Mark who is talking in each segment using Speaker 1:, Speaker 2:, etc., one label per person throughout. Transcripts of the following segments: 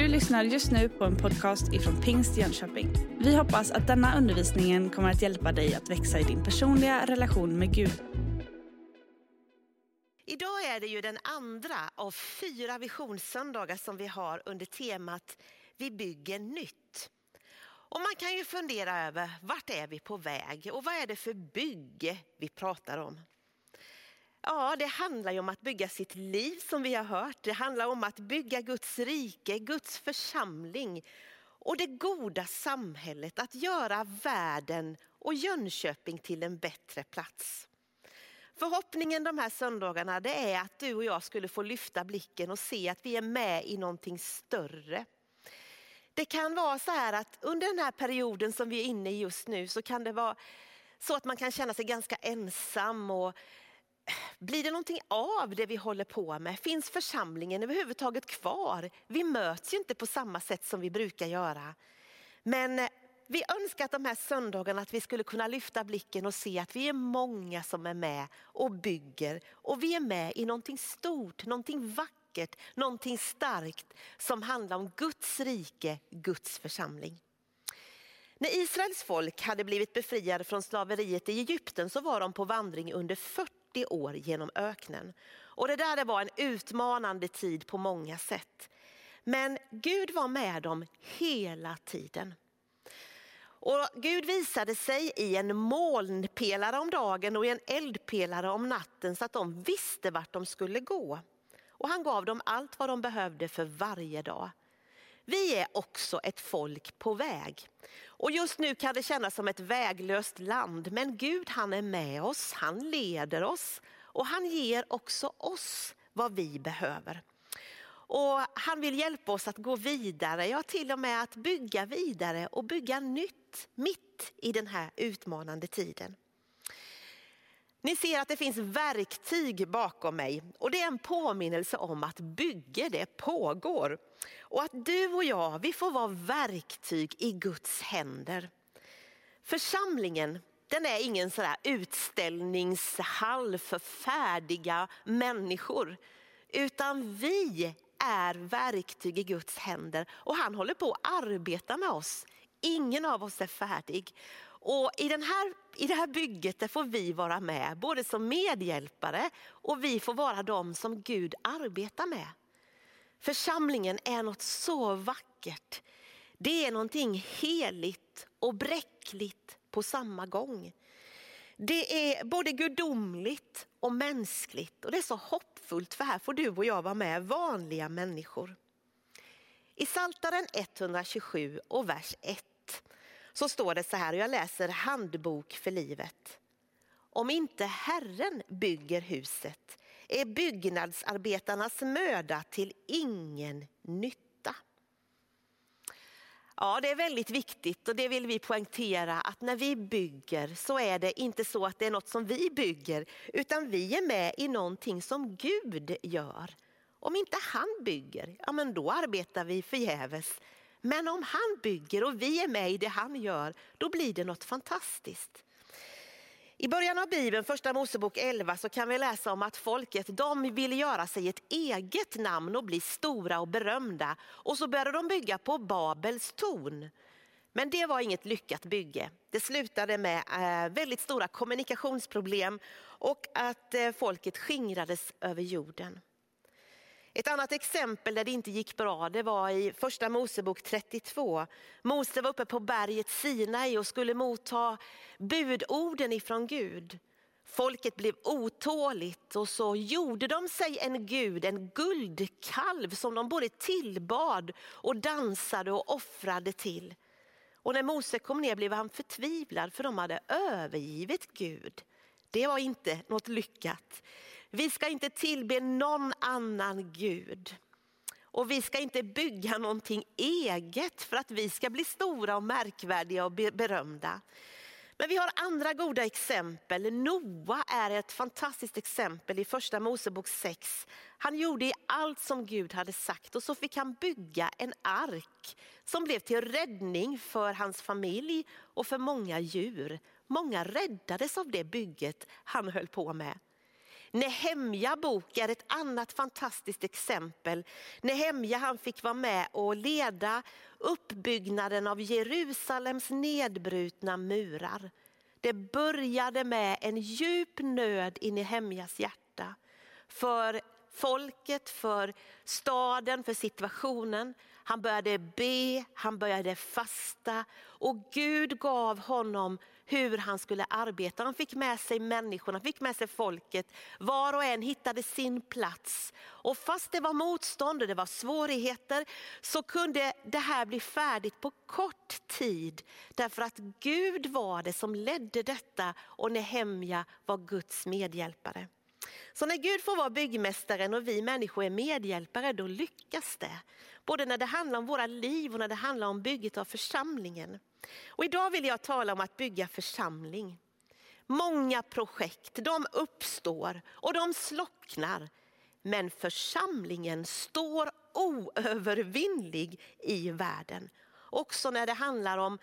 Speaker 1: Du lyssnar just nu på en podcast ifrån Pingst Jönköping. Vi hoppas att denna undervisning kommer att hjälpa dig att växa i din personliga relation med Gud.
Speaker 2: Idag är det ju den andra av fyra visionssöndagar som vi har under temat Vi bygger nytt. Och man kan ju fundera över vart är vi på väg och vad är det för bygge vi pratar om? Ja, det handlar ju om att bygga sitt liv som vi har hört. Det handlar om att bygga Guds rike, Guds församling och det goda samhället. Att göra världen och Jönköping till en bättre plats. Förhoppningen de här söndagarna det är att du och jag skulle få lyfta blicken och se att vi är med i någonting större. Det kan vara så här att under den här perioden som vi är inne i just nu så kan det vara så att man kan känna sig ganska ensam och blir det någonting av det vi håller på med? Finns församlingen överhuvudtaget kvar? Vi möts ju inte på samma sätt som vi brukar göra. Men eh, vi önskar att de här söndagarna att vi skulle kunna lyfta blicken och se att vi är många som är med och bygger. Och vi är med i någonting stort, någonting vackert, någonting starkt som handlar om Guds rike, Guds församling. När Israels folk hade blivit befriade från slaveriet i Egypten så var de på vandring under 40 40 år genom öknen. Och det där det var en utmanande tid på många sätt. Men Gud var med dem hela tiden. Och Gud visade sig i en molnpelare om dagen och i en eldpelare om natten så att de visste vart de skulle gå. Och han gav dem allt vad de behövde för varje dag. Vi är också ett folk på väg. Och just nu kan det kännas som ett väglöst land, men Gud han är med oss, han leder oss och han ger också oss vad vi behöver. Och han vill hjälpa oss att gå vidare, ja till och med att bygga vidare och bygga nytt mitt i den här utmanande tiden. Ni ser att det finns verktyg bakom mig och det är en påminnelse om att bygge det pågår. Och att du och jag, vi får vara verktyg i Guds händer. Församlingen, den är ingen sådär utställningshall för färdiga människor. Utan vi är verktyg i Guds händer och han håller på att arbeta med oss. Ingen av oss är färdig. Och i, den här, I det här bygget där får vi vara med, både som medhjälpare och vi får vara de som Gud arbetar med. Församlingen är något så vackert. Det är någonting heligt och bräckligt på samma gång. Det är både gudomligt och mänskligt och det är så hoppfullt för här får du och jag vara med, vanliga människor. I Saltaren 127 och vers 1 så står det så här, och jag läser handbok för livet. Om inte Herren bygger huset är byggnadsarbetarnas möda till ingen nytta. Ja, det är väldigt viktigt och det vill vi poängtera att när vi bygger så är det inte så att det är något som vi bygger utan vi är med i någonting som Gud gör. Om inte han bygger, ja men då arbetar vi förgäves. Men om han bygger och vi är med i det han gör, då blir det något fantastiskt. I början av Bibeln, första Mosebok 11, så kan vi läsa om att folket de ville göra sig ett eget namn och bli stora och berömda. Och så började de bygga på Babels torn. Men det var inget lyckat bygge. Det slutade med eh, väldigt stora kommunikationsproblem och att eh, folket skingrades över jorden. Ett annat exempel där det inte gick bra det var i första Mosebok 32. Mose var uppe på berget Sinai och skulle motta budorden ifrån Gud. Folket blev otåligt och så gjorde de sig en gud, en guldkalv som de både tillbad och dansade och offrade till. Och när Mose kom ner blev han förtvivlad för de hade övergivit Gud. Det var inte något lyckat. Vi ska inte tillbe någon annan Gud. Och vi ska inte bygga någonting eget för att vi ska bli stora och märkvärdiga och berömda. Men vi har andra goda exempel. Noa är ett fantastiskt exempel i första Mosebok 6. Han gjorde allt som Gud hade sagt och så fick han bygga en ark som blev till räddning för hans familj och för många djur. Många räddades av det bygget han höll på med. Nehemja bok är ett annat fantastiskt exempel. Nehemja han fick vara med och leda uppbyggnaden av Jerusalems nedbrutna murar. Det började med en djup nöd i Nehemjas hjärta. För folket, för staden, för situationen. Han började be, han började fasta och Gud gav honom hur han skulle arbeta. Han fick med sig människorna, han fick med sig folket. Var och en hittade sin plats. Och fast det var motstånd och det var svårigheter så kunde det här bli färdigt på kort tid. Därför att Gud var det som ledde detta och Nehemja var Guds medhjälpare. Så när Gud får vara byggmästaren och vi människor är medhjälpare, då lyckas det. Både när det handlar om våra liv och när det handlar om bygget av församlingen. Och idag vill jag tala om att bygga församling. Många projekt de uppstår och de slocknar. Men församlingen står oövervinnlig i världen. Också när det handlar om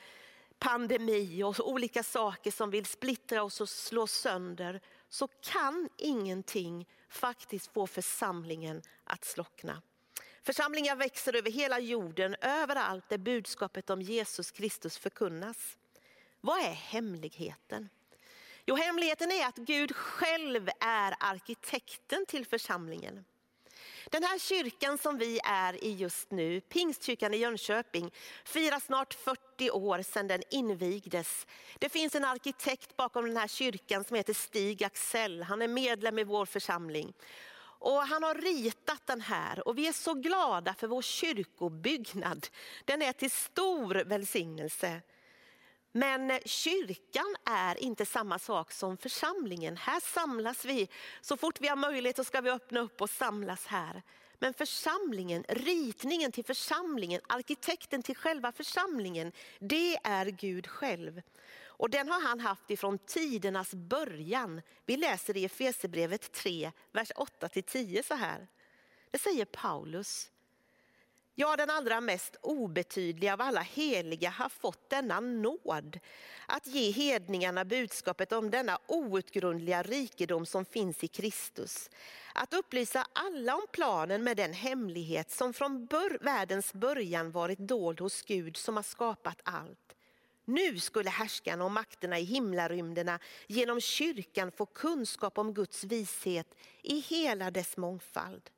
Speaker 2: pandemi och olika saker som vill splittra oss och slå sönder så kan ingenting faktiskt få församlingen att slockna. Församlingar växer över hela jorden, överallt där budskapet om Jesus Kristus förkunnas. Vad är hemligheten? Jo, hemligheten är att Gud själv är arkitekten till församlingen. Den här kyrkan som vi är i just nu, Pingstkyrkan i Jönköping, firar snart 40 år sedan den invigdes. Det finns en arkitekt bakom den här kyrkan som heter Stig Axell. Han är medlem i vår församling. Och han har ritat den här och vi är så glada för vår kyrkobyggnad. Den är till stor välsignelse. Men kyrkan är inte samma sak som församlingen. Här samlas vi. Så fort vi har möjlighet så ska vi öppna upp och samlas här. Men församlingen, ritningen till församlingen, arkitekten till själva församlingen, det är Gud själv. Och den har han haft ifrån tidernas början. Vi läser i Efesierbrevet 3, vers 8-10 så här. Det säger Paulus. Ja, den allra mest obetydliga av alla heliga har fått denna nåd att ge hedningarna budskapet om denna outgrundliga rikedom som finns i Kristus. Att upplysa alla om planen med den hemlighet som från bör världens början varit dold hos Gud som har skapat allt. Nu skulle härskarna och makterna i himlarymderna genom kyrkan få kunskap om Guds vishet i hela dess mångfald.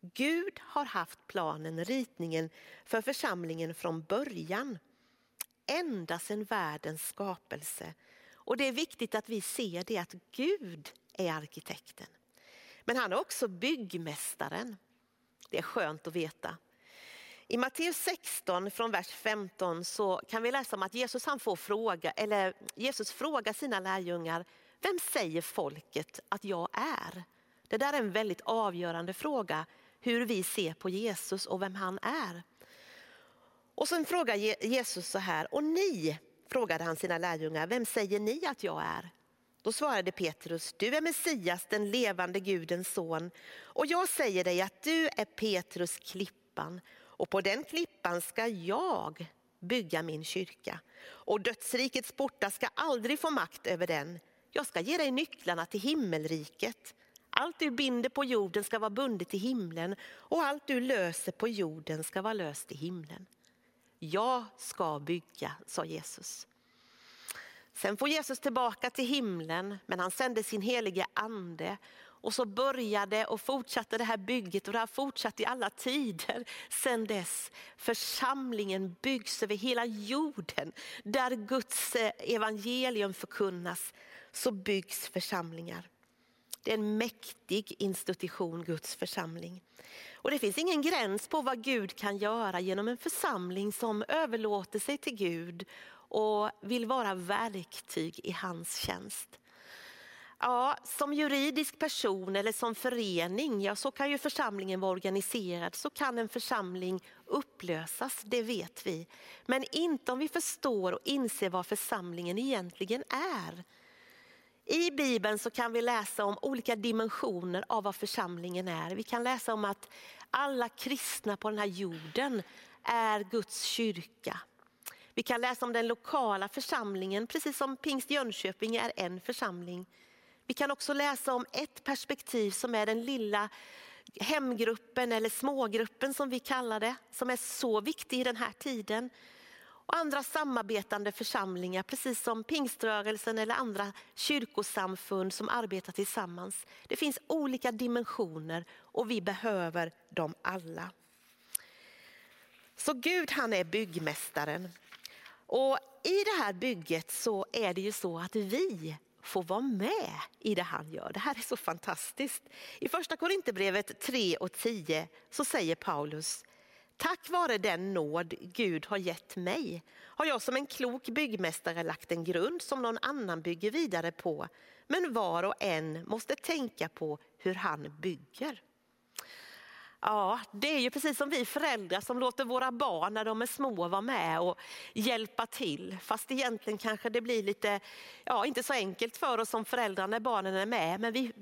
Speaker 2: Gud har haft planen, ritningen för församlingen från början. Ända sedan världens skapelse. Och det är viktigt att vi ser det att Gud är arkitekten. Men han är också byggmästaren. Det är skönt att veta. I Matteus 16 från vers 15 så kan vi läsa om att Jesus, han får fråga, eller Jesus frågar sina lärjungar, vem säger folket att jag är? Det där är en väldigt avgörande fråga hur vi ser på Jesus och vem han är. Och sen frågar Jesus så här, och ni, frågade han sina lärjungar, vem säger ni att jag är? Då svarade Petrus, du är Messias, den levande Gudens son. Och jag säger dig att du är Petrus klippan och på den klippan ska jag bygga min kyrka. Och dödsrikets portar ska aldrig få makt över den. Jag ska ge dig nycklarna till himmelriket. Allt du binder på jorden ska vara bundet i himlen och allt du löser på jorden ska vara löst i himlen. Jag ska bygga, sa Jesus. Sen får Jesus tillbaka till himlen, men han sände sin helige ande. Och så började och fortsatte det här bygget och det har fortsatt i alla tider sedan dess. Församlingen byggs över hela jorden. Där Guds eh, evangelium förkunnas så byggs församlingar. Det är en mäktig institution, Guds församling. Och det finns ingen gräns på vad Gud kan göra genom en församling som överlåter sig till Gud och vill vara verktyg i hans tjänst. Ja, som juridisk person eller som förening, ja, så kan ju församlingen vara organiserad. Så kan en församling upplösas, det vet vi. Men inte om vi förstår och inser vad församlingen egentligen är. I Bibeln så kan vi läsa om olika dimensioner av vad församlingen är. Vi kan läsa om att alla kristna på den här jorden är Guds kyrka. Vi kan läsa om den lokala församlingen, precis som Pingst Jönköping är en församling. Vi kan också läsa om ett perspektiv som är den lilla hemgruppen eller smågruppen som vi kallar det, som är så viktig i den här tiden. Och andra samarbetande församlingar, precis som pingströrelsen eller andra kyrkosamfund som arbetar tillsammans. Det finns olika dimensioner och vi behöver dem alla. Så Gud han är byggmästaren. Och i det här bygget så är det ju så att vi får vara med i det han gör. Det här är så fantastiskt. I första Korinthierbrevet 3 och 10 så säger Paulus, tack vare den nåd Gud har gett mig har jag som en klok byggmästare lagt en grund som någon annan bygger vidare på. Men var och en måste tänka på hur han bygger. Ja, det är ju precis som vi föräldrar som låter våra barn när de är små vara med och hjälpa till. Fast egentligen kanske det blir lite, ja inte så enkelt för oss som föräldrar när barnen är med. Men vi,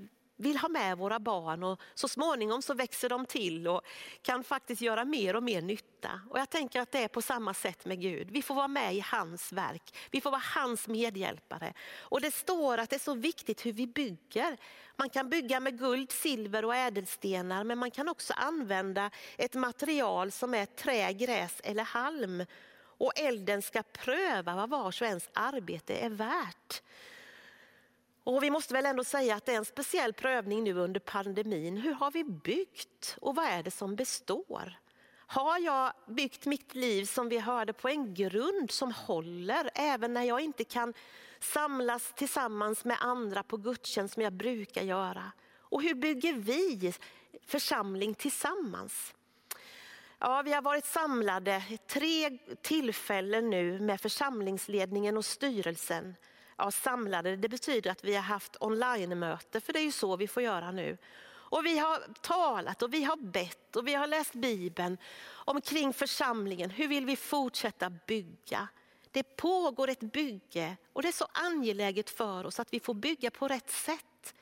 Speaker 2: vill ha med våra barn och så småningom så växer de till och kan faktiskt göra mer och mer nytta. Och jag tänker att det är på samma sätt med Gud. Vi får vara med i hans verk, vi får vara hans medhjälpare. Och det står att det är så viktigt hur vi bygger. Man kan bygga med guld, silver och ädelstenar men man kan också använda ett material som är trä, gräs eller halm. Och elden ska pröva vad vars och ens arbete är värt. Och vi måste väl ändå säga att det är en speciell prövning nu under pandemin. Hur har vi byggt och vad är det som består? Har jag byggt mitt liv som vi hörde på en grund som håller även när jag inte kan samlas tillsammans med andra på gudstjänst som jag brukar göra? Och hur bygger vi församling tillsammans? Ja, vi har varit samlade tre tillfällen nu med församlingsledningen och styrelsen ja, samlade. Det betyder att vi har haft online-möte, för det är ju så vi får göra nu. Och vi har talat och vi har bett och vi har läst Bibeln omkring församlingen. Hur vill vi fortsätta bygga? Det pågår ett bygge och det är så angeläget för oss att vi får bygga på rätt sätt.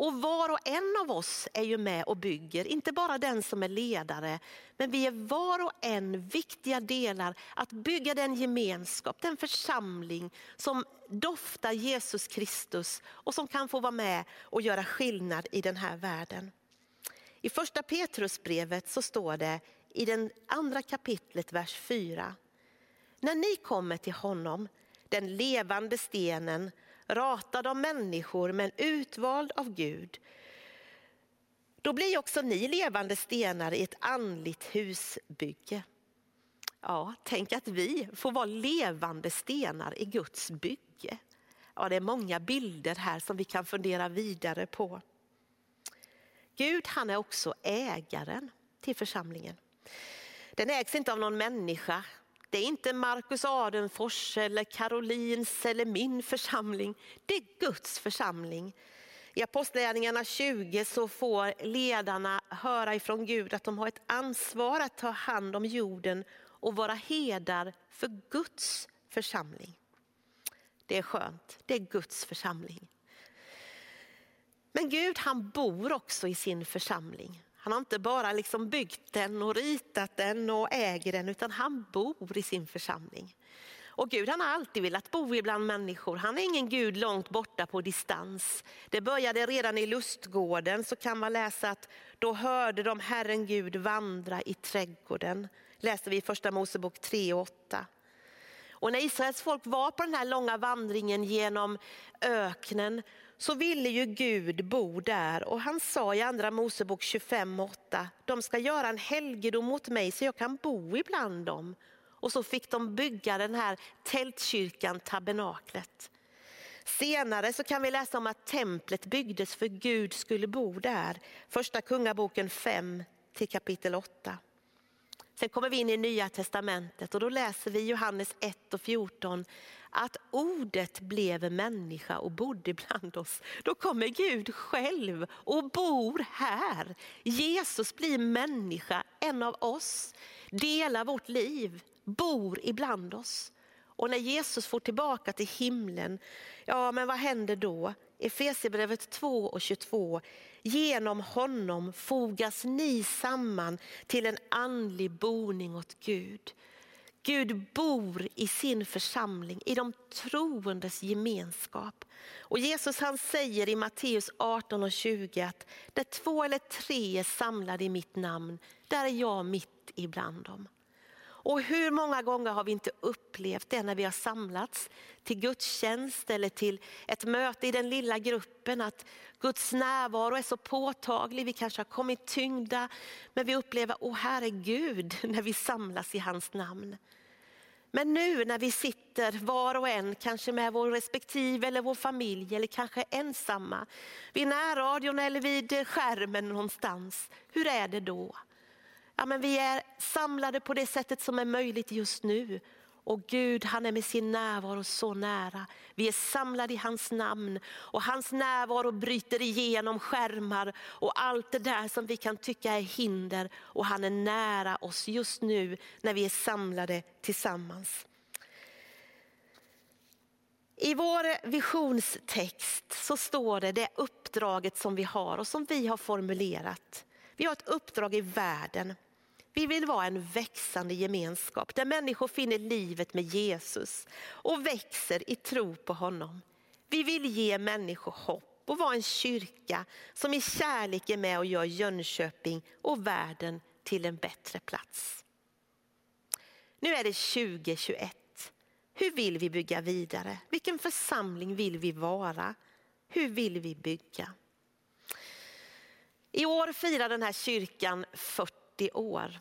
Speaker 2: Och var och en av oss är ju med och bygger, inte bara den som är ledare. Men vi är var och en viktiga delar att bygga den gemenskap, den församling som doftar Jesus Kristus och som kan få vara med och göra skillnad i den här världen. I första Petrusbrevet så står det i den andra kapitlet, vers 4. När ni kommer till honom, den levande stenen ratad av människor men utvald av Gud. Då blir också ni levande stenar i ett andligt husbygge. Ja, tänk att vi får vara levande stenar i Guds bygge. Ja, det är många bilder här som vi kan fundera vidare på. Gud han är också ägaren till församlingen. Den ägs inte av någon människa det är inte Marcus Adenfors eller Karolins eller min församling. Det är Guds församling. I Apostlagärningarna 20 så får ledarna höra ifrån Gud att de har ett ansvar att ta hand om jorden och vara herdar för Guds församling. Det är skönt, det är Guds församling. Men Gud han bor också i sin församling. Han har inte bara liksom byggt den och ritat den och äger den utan han bor i sin församling. Och Gud han har alltid velat bo ibland människor. Han är ingen Gud långt borta på distans. Det började redan i lustgården så kan man läsa att då hörde de Herren Gud vandra i trädgården. Läser vi i första Mosebok 3 och 8. Och när Israels folk var på den här långa vandringen genom öknen så ville ju Gud bo där och han sa i andra Mosebok 25.8, de ska göra en helgedom åt mig så jag kan bo ibland dem. Och så fick de bygga den här tältkyrkan, tabernaklet. Senare så kan vi läsa om att templet byggdes för Gud skulle bo där. Första Kungaboken 5 till kapitel 8. Sen kommer vi in i Nya Testamentet och då läser vi Johannes 1 och 14 att ordet blev människa och bodde bland oss. Då kommer Gud själv och bor här. Jesus blir människa, en av oss, delar vårt liv, bor ibland oss. Och när Jesus får tillbaka till himlen, ja men vad händer då? Efesierbrevet 2 och 22. Genom honom fogas ni samman till en andlig boning åt Gud. Gud bor i sin församling, i de troendes gemenskap. Och Jesus han säger i Matteus 18 och 20 att där två eller tre är samlade i mitt namn, där är jag mitt ibland dem. Och hur många gånger har vi inte upplevt det när vi har samlats till gudstjänst eller till ett möte i den lilla gruppen, att Guds närvaro är så påtaglig. Vi kanske har kommit tyngda, men vi upplever, åh herregud, när vi samlas i hans namn. Men nu när vi sitter var och en, kanske med vår respektive eller vår familj eller kanske ensamma, vid närradion eller vid skärmen någonstans, hur är det då? Ja, men vi är samlade på det sättet som är möjligt just nu. Och Gud han är med sin närvaro så nära. Vi är samlade i hans namn och hans närvaro bryter igenom skärmar och allt det där som vi kan tycka är hinder. Och han är nära oss just nu när vi är samlade tillsammans. I vår visionstext så står det det uppdraget som vi har och som vi har formulerat. Vi har ett uppdrag i världen vi vill vara en växande gemenskap där människor finner livet med Jesus och växer i tro på honom. Vi vill ge människor hopp och vara en kyrka som i kärlek är med och gör Jönköping och världen till en bättre plats. Nu är det 2021. Hur vill vi bygga vidare? Vilken församling vill vi vara? Hur vill vi bygga? I år firar den här kyrkan 40 40 år.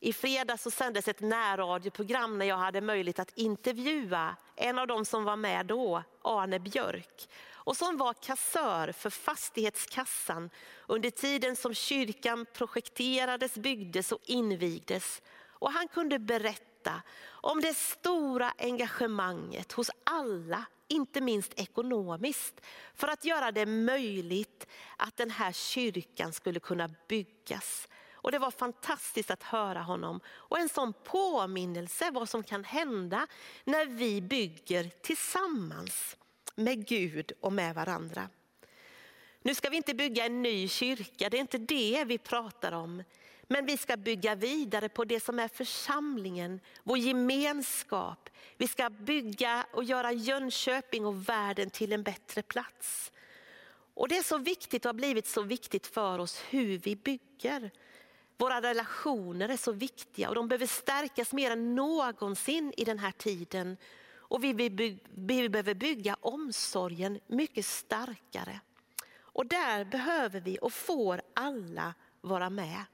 Speaker 2: I fredags så sändes ett närradioprogram när jag hade möjlighet att intervjua en av dem som var med då, Arne Björk. Och som var kassör för fastighetskassan under tiden som kyrkan projekterades, byggdes och invigdes. Och han kunde berätta om det stora engagemanget hos alla, inte minst ekonomiskt, för att göra det möjligt att den här kyrkan skulle kunna byggas och det var fantastiskt att höra honom. Och en sån påminnelse vad som kan hända när vi bygger tillsammans med Gud och med varandra. Nu ska vi inte bygga en ny kyrka, det är inte det vi pratar om. Men vi ska bygga vidare på det som är församlingen, vår gemenskap. Vi ska bygga och göra Jönköping och världen till en bättre plats. Och Det är så viktigt och har blivit så viktigt för oss hur vi bygger. Våra relationer är så viktiga och de behöver stärkas mer än någonsin i den här tiden. Och vi, vi, vi behöver bygga omsorgen mycket starkare. Och där behöver vi och får alla vara med.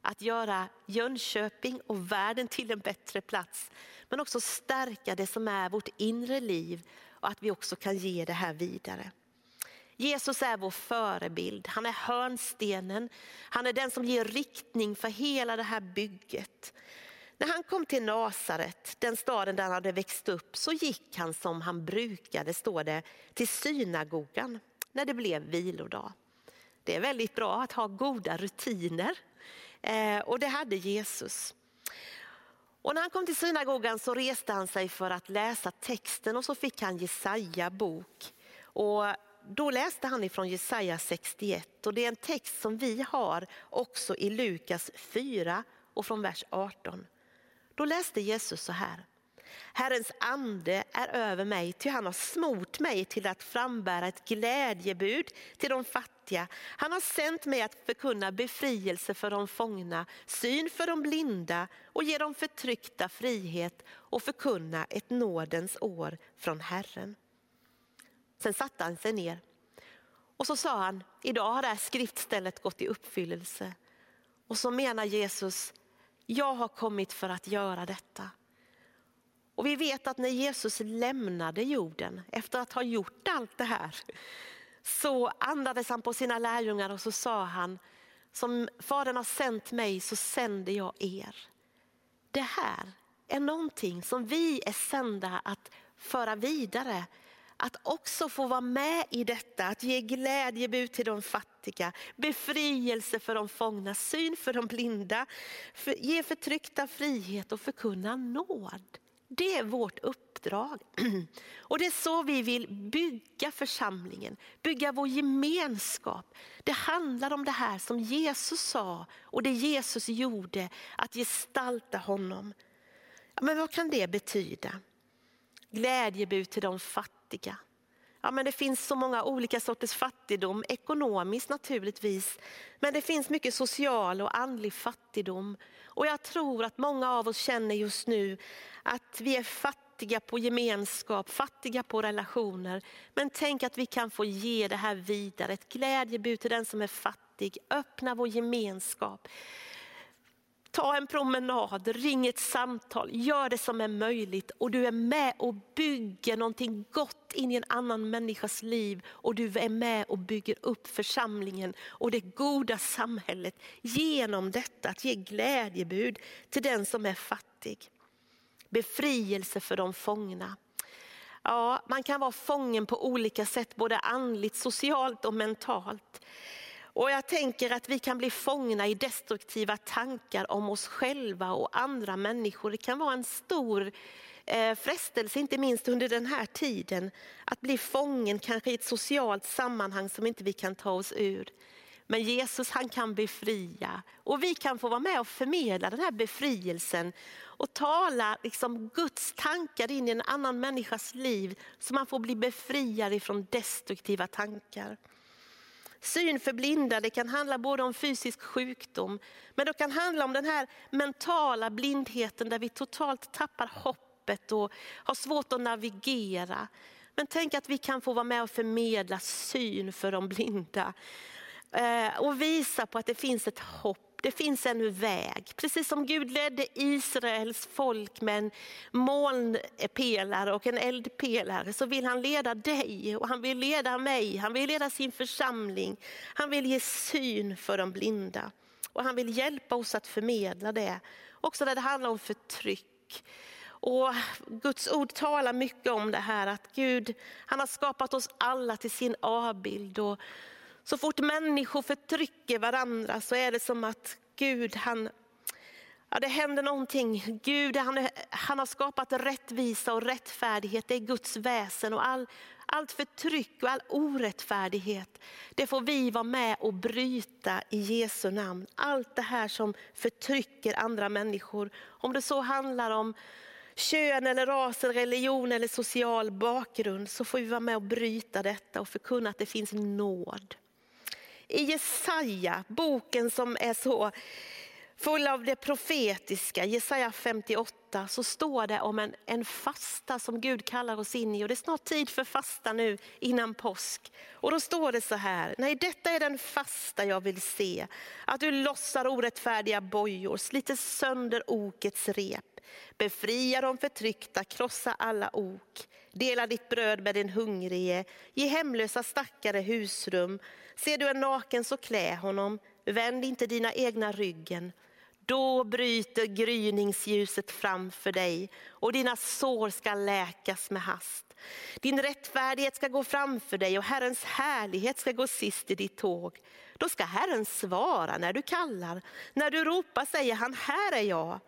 Speaker 2: Att göra Jönköping och världen till en bättre plats. Men också stärka det som är vårt inre liv och att vi också kan ge det här vidare. Jesus är vår förebild, han är hörnstenen, han är den som ger riktning för hela det här bygget. När han kom till Nasaret, den staden där han hade växt upp, så gick han som han brukade, står det, till synagogan när det blev vilodag. Det är väldigt bra att ha goda rutiner eh, och det hade Jesus. Och när han kom till synagogan så reste han sig för att läsa texten och så fick han Jesaja bok. Och då läste han ifrån Jesaja 61 och det är en text som vi har också i Lukas 4 och från vers 18. Då läste Jesus så här. Herrens ande är över mig, ty han har smort mig till att frambära ett glädjebud till de fattiga. Han har sänt mig att förkunna befrielse för de fångna, syn för de blinda och ge de förtryckta frihet och förkunna ett nådens år från Herren. Sen satte han sig ner och så sa han, idag har det här skriftstället gått i uppfyllelse. Och så menar Jesus, jag har kommit för att göra detta. Och vi vet att när Jesus lämnade jorden efter att ha gjort allt det här så andades han på sina lärjungar och så sa han, som Fadern har sänt mig så sänder jag er. Det här är någonting som vi är sända att föra vidare att också få vara med i detta, att ge glädjebud till de fattiga, befrielse för de fångna, syn för de blinda, för, ge förtryckta frihet och förkunna nåd. Det är vårt uppdrag. Och det är så vi vill bygga församlingen, bygga vår gemenskap. Det handlar om det här som Jesus sa och det Jesus gjorde, att gestalta honom. Men vad kan det betyda? Glädjebud till de fattiga. Ja, men det finns så många olika sorters fattigdom, ekonomiskt naturligtvis. Men det finns mycket social och andlig fattigdom. Och jag tror att många av oss känner just nu att vi är fattiga på gemenskap, fattiga på relationer. Men tänk att vi kan få ge det här vidare, ett glädjebud till den som är fattig. Öppna vår gemenskap. Ta en promenad, ring ett samtal, gör det som är möjligt och du är med och bygger någonting gott in i en annan människas liv och du är med och bygger upp församlingen och det goda samhället genom detta att ge glädjebud till den som är fattig. Befrielse för de fångna. Ja, man kan vara fången på olika sätt, både andligt, socialt och mentalt. Och jag tänker att vi kan bli fångna i destruktiva tankar om oss själva och andra människor. Det kan vara en stor eh, frestelse, inte minst under den här tiden, att bli fången kanske i ett socialt sammanhang som inte vi kan ta oss ur. Men Jesus han kan befria och vi kan få vara med och förmedla den här befrielsen och tala liksom Guds tankar in i en annan människas liv så man får bli befriad ifrån destruktiva tankar. Syn för blinda, det kan handla både om fysisk sjukdom, men det kan handla om den här mentala blindheten där vi totalt tappar hoppet och har svårt att navigera. Men tänk att vi kan få vara med och förmedla syn för de blinda. Eh, och visa på att det finns ett hopp det finns en väg. Precis som Gud ledde Israels folk med en molnpelare och en eldpelare så vill han leda dig och han vill leda mig. Han vill leda sin församling. Han vill ge syn för de blinda. Och han vill hjälpa oss att förmedla det. Också när det handlar om förtryck. Och Guds ord talar mycket om det här att Gud han har skapat oss alla till sin avbild. Och så fort människor förtrycker varandra så är det som att Gud, han, ja, det händer någonting. Gud han, han har skapat rättvisa och rättfärdighet, det är Guds väsen. och all, allt förtryck och all orättfärdighet, det får vi vara med och bryta i Jesu namn. Allt det här som förtrycker andra människor, om det så handlar om kön, eller ras, eller religion eller social bakgrund, så får vi vara med och bryta detta och förkunna att det finns nåd. I Jesaja, boken som är så full av det profetiska, Jesaja 58, så står det om en, en fasta som Gud kallar oss in i. Och det är snart tid för fasta nu innan påsk. Och då står det så här, nej detta är den fasta jag vill se. Att du lossar orättfärdiga bojor, sliter sönder okets rep. Befria de förtryckta, krossa alla ok. Dela ditt bröd med den hungrige, ge hemlösa stackare husrum. Ser du en naken så klä honom, vänd inte dina egna ryggen. Då bryter gryningsljuset framför dig och dina sår ska läkas med hast. Din rättfärdighet ska gå framför dig och Herrens härlighet ska gå sist i ditt tåg. Då ska Herren svara när du kallar. När du ropar säger han, här är jag.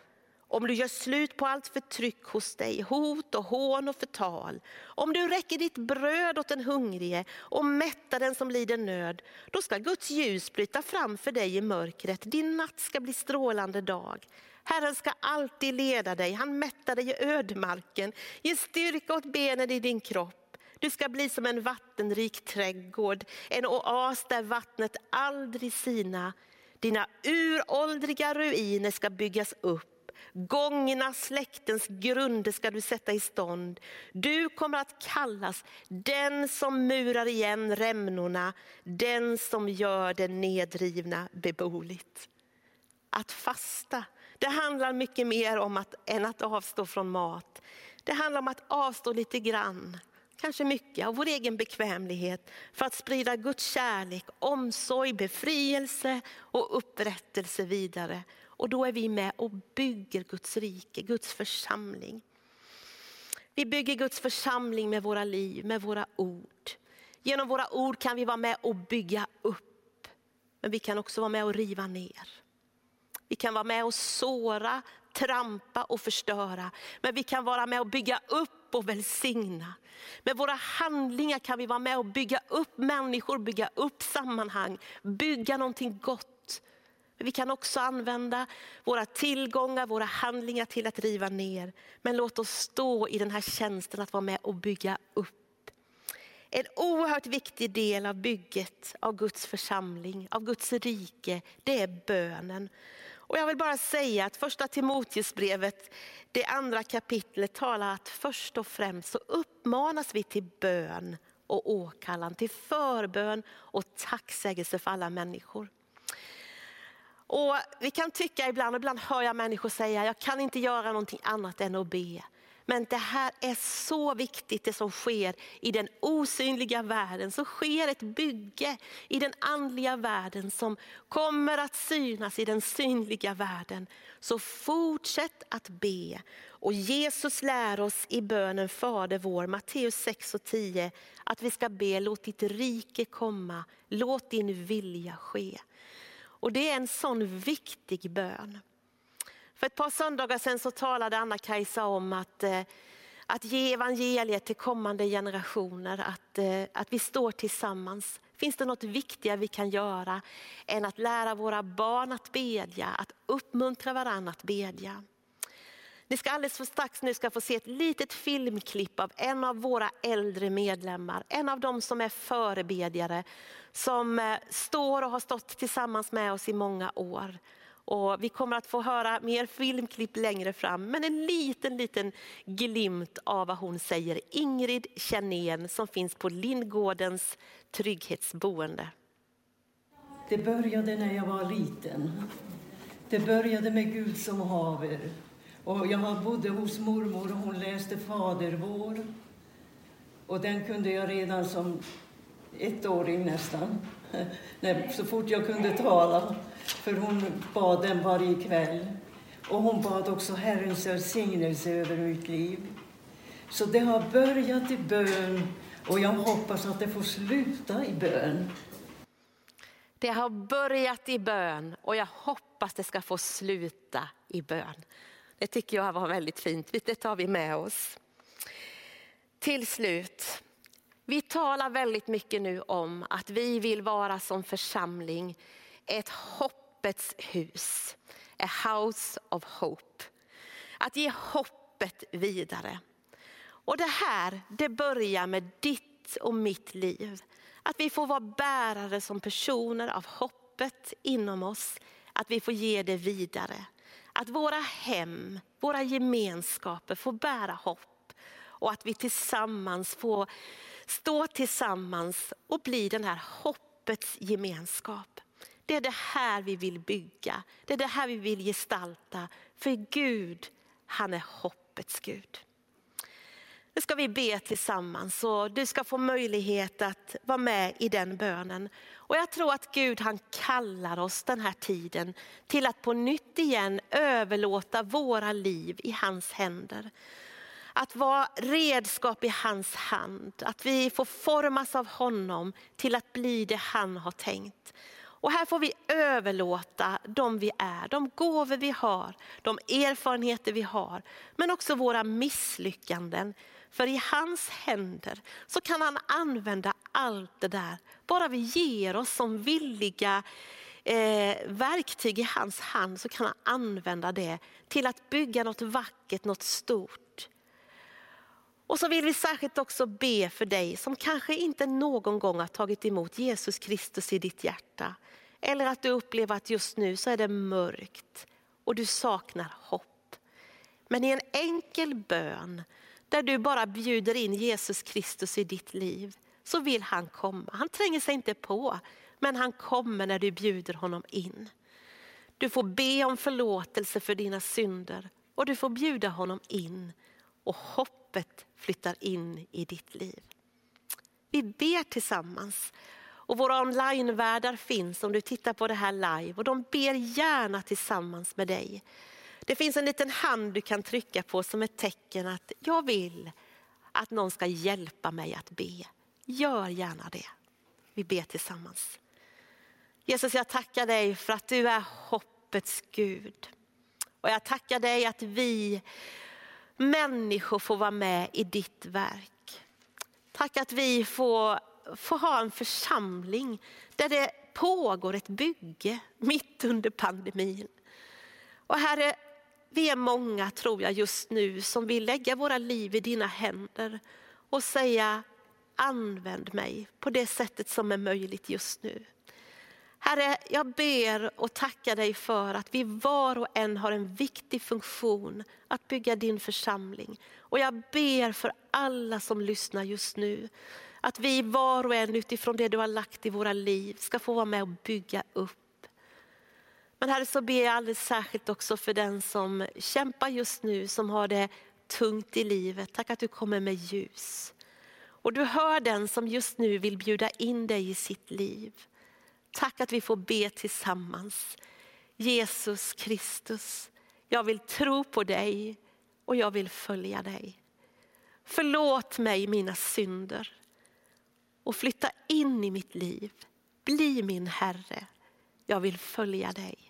Speaker 2: Om du gör slut på allt förtryck hos dig, hot och hån och förtal. Om du räcker ditt bröd åt den hungrige och mättar den som lider nöd. Då ska Guds ljus bryta fram för dig i mörkret. Din natt ska bli strålande dag. Herren ska alltid leda dig, han mättar dig i ödemarken. Ge styrka åt benen i din kropp. Du ska bli som en vattenrik trädgård, en oas där vattnet aldrig sina. Dina uråldriga ruiner ska byggas upp Gångna släktens grunder ska du sätta i stånd. Du kommer att kallas den som murar igen rämnorna, den som gör det nedrivna beboeligt. Att fasta, det handlar mycket mer om att, än att avstå från mat. Det handlar om att avstå lite grann, kanske mycket av vår egen bekvämlighet för att sprida Guds kärlek, omsorg, befrielse och upprättelse vidare. Och då är vi med och bygger Guds rike, Guds församling. Vi bygger Guds församling med våra liv, med våra ord. Genom våra ord kan vi vara med och bygga upp. Men vi kan också vara med och riva ner. Vi kan vara med och såra, trampa och förstöra. Men vi kan vara med och bygga upp och välsigna. Med våra handlingar kan vi vara med och bygga upp människor, bygga upp sammanhang, bygga någonting gott men vi kan också använda våra tillgångar, våra handlingar till att riva ner. Men låt oss stå i den här tjänsten att vara med och bygga upp. En oerhört viktig del av bygget av Guds församling, av Guds rike, det är bönen. Och jag vill bara säga att första Timoteusbrevet, det andra kapitlet talar att först och främst så uppmanas vi till bön och åkallan, till förbön och tacksägelse för alla människor. Och Vi kan tycka ibland, och ibland hör jag människor säga, jag kan inte göra någonting annat än att be. Men det här är så viktigt det som sker i den osynliga världen. Så sker ett bygge i den andliga världen som kommer att synas i den synliga världen. Så fortsätt att be. Och Jesus lär oss i bönen Fader vår, Matteus 6 och 10, att vi ska be, låt ditt rike komma, låt din vilja ske. Och det är en sån viktig bön. För ett par söndagar sedan så talade Anna-Kajsa om att, eh, att ge evangeliet till kommande generationer, att, eh, att vi står tillsammans. Finns det något viktigare vi kan göra än att lära våra barn att bedja, att uppmuntra varandra att bedja? Ni ska alldeles för strax nu ska få se ett litet filmklipp av en av våra äldre medlemmar, en av dem som är förebedjare, som eh, står och har stått tillsammans med oss i många år. Och vi kommer att få höra mer filmklipp längre fram, men en liten, liten glimt av vad hon säger. Ingrid Tjernén som finns på Lindgårdens trygghetsboende.
Speaker 3: Det började när jag var liten. Det började med Gud som haver. Och jag bodde hos mormor och hon läste Fader vår. Och den kunde jag redan som ettåring nästan, så fort jag kunde tala. För hon bad den varje kväll. Och hon bad också Herrens välsignelse över mitt liv. Så det har börjat i bön och jag hoppas att det får sluta i bön.
Speaker 2: Det har börjat i bön och jag hoppas det ska få sluta i bön. Det tycker jag var väldigt fint. Det tar vi med oss. Till slut, vi talar väldigt mycket nu om att vi vill vara som församling ett hoppets hus. A house of hope. Att ge hoppet vidare. Och det här, det börjar med ditt och mitt liv. Att vi får vara bärare som personer av hoppet inom oss. Att vi får ge det vidare. Att våra hem, våra gemenskaper får bära hopp. Och att vi tillsammans får stå tillsammans och bli den här hoppets gemenskap. Det är det här vi vill bygga, det är det här vi vill gestalta. För Gud, han är hoppets Gud. Nu ska vi be tillsammans och du ska få möjlighet att vara med i den bönen. Och jag tror att Gud han kallar oss den här tiden till att på nytt igen överlåta våra liv i hans händer. Att vara redskap i hans hand, att vi får formas av honom till att bli det han har tänkt. Och här får vi överlåta de vi är, de gåvor vi har, de erfarenheter vi har, men också våra misslyckanden. För i hans händer så kan han använda allt det där, bara vi ger oss som villiga eh, verktyg i hans hand så kan han använda det till att bygga något vackert, något stort. Och så vill vi särskilt också be för dig som kanske inte någon gång har tagit emot Jesus Kristus i ditt hjärta. Eller att du upplever att just nu så är det mörkt och du saknar hopp. Men i en enkel bön där du bara bjuder in Jesus Kristus i ditt liv så vill han komma. Han tränger sig inte på, men han kommer när du bjuder honom in. Du får be om förlåtelse för dina synder och du får bjuda honom in och hoppet flyttar in i ditt liv. Vi ber tillsammans och våra onlinevärdar finns om du tittar på det här live och de ber gärna tillsammans med dig. Det finns en liten hand du kan trycka på som ett tecken att jag vill att någon ska hjälpa mig att be. Gör gärna det. Vi ber tillsammans. Jesus, jag tackar dig för att du är hoppets Gud. Och jag tackar dig att vi människor får vara med i ditt verk. Tack att vi får, får ha en församling där det pågår ett bygge mitt under pandemin. Och Herre, vi är många tror jag just nu som vill lägga våra liv i dina händer och säga använd mig på det sättet som är möjligt just nu. Herre, jag ber och tackar dig för att vi var och en har en viktig funktion att bygga din församling. Och jag ber för alla som lyssnar just nu, att vi var och en utifrån det du har lagt i våra liv ska få vara med och bygga upp. Men Herre så ber jag alldeles särskilt också för den som kämpar just nu, som har det tungt i livet. Tack att du kommer med ljus. Och du hör den som just nu vill bjuda in dig i sitt liv. Tack att vi får be tillsammans. Jesus Kristus, jag vill tro på dig och jag vill följa dig. Förlåt mig mina synder och flytta in i mitt liv. Bli min Herre. Jag vill följa dig.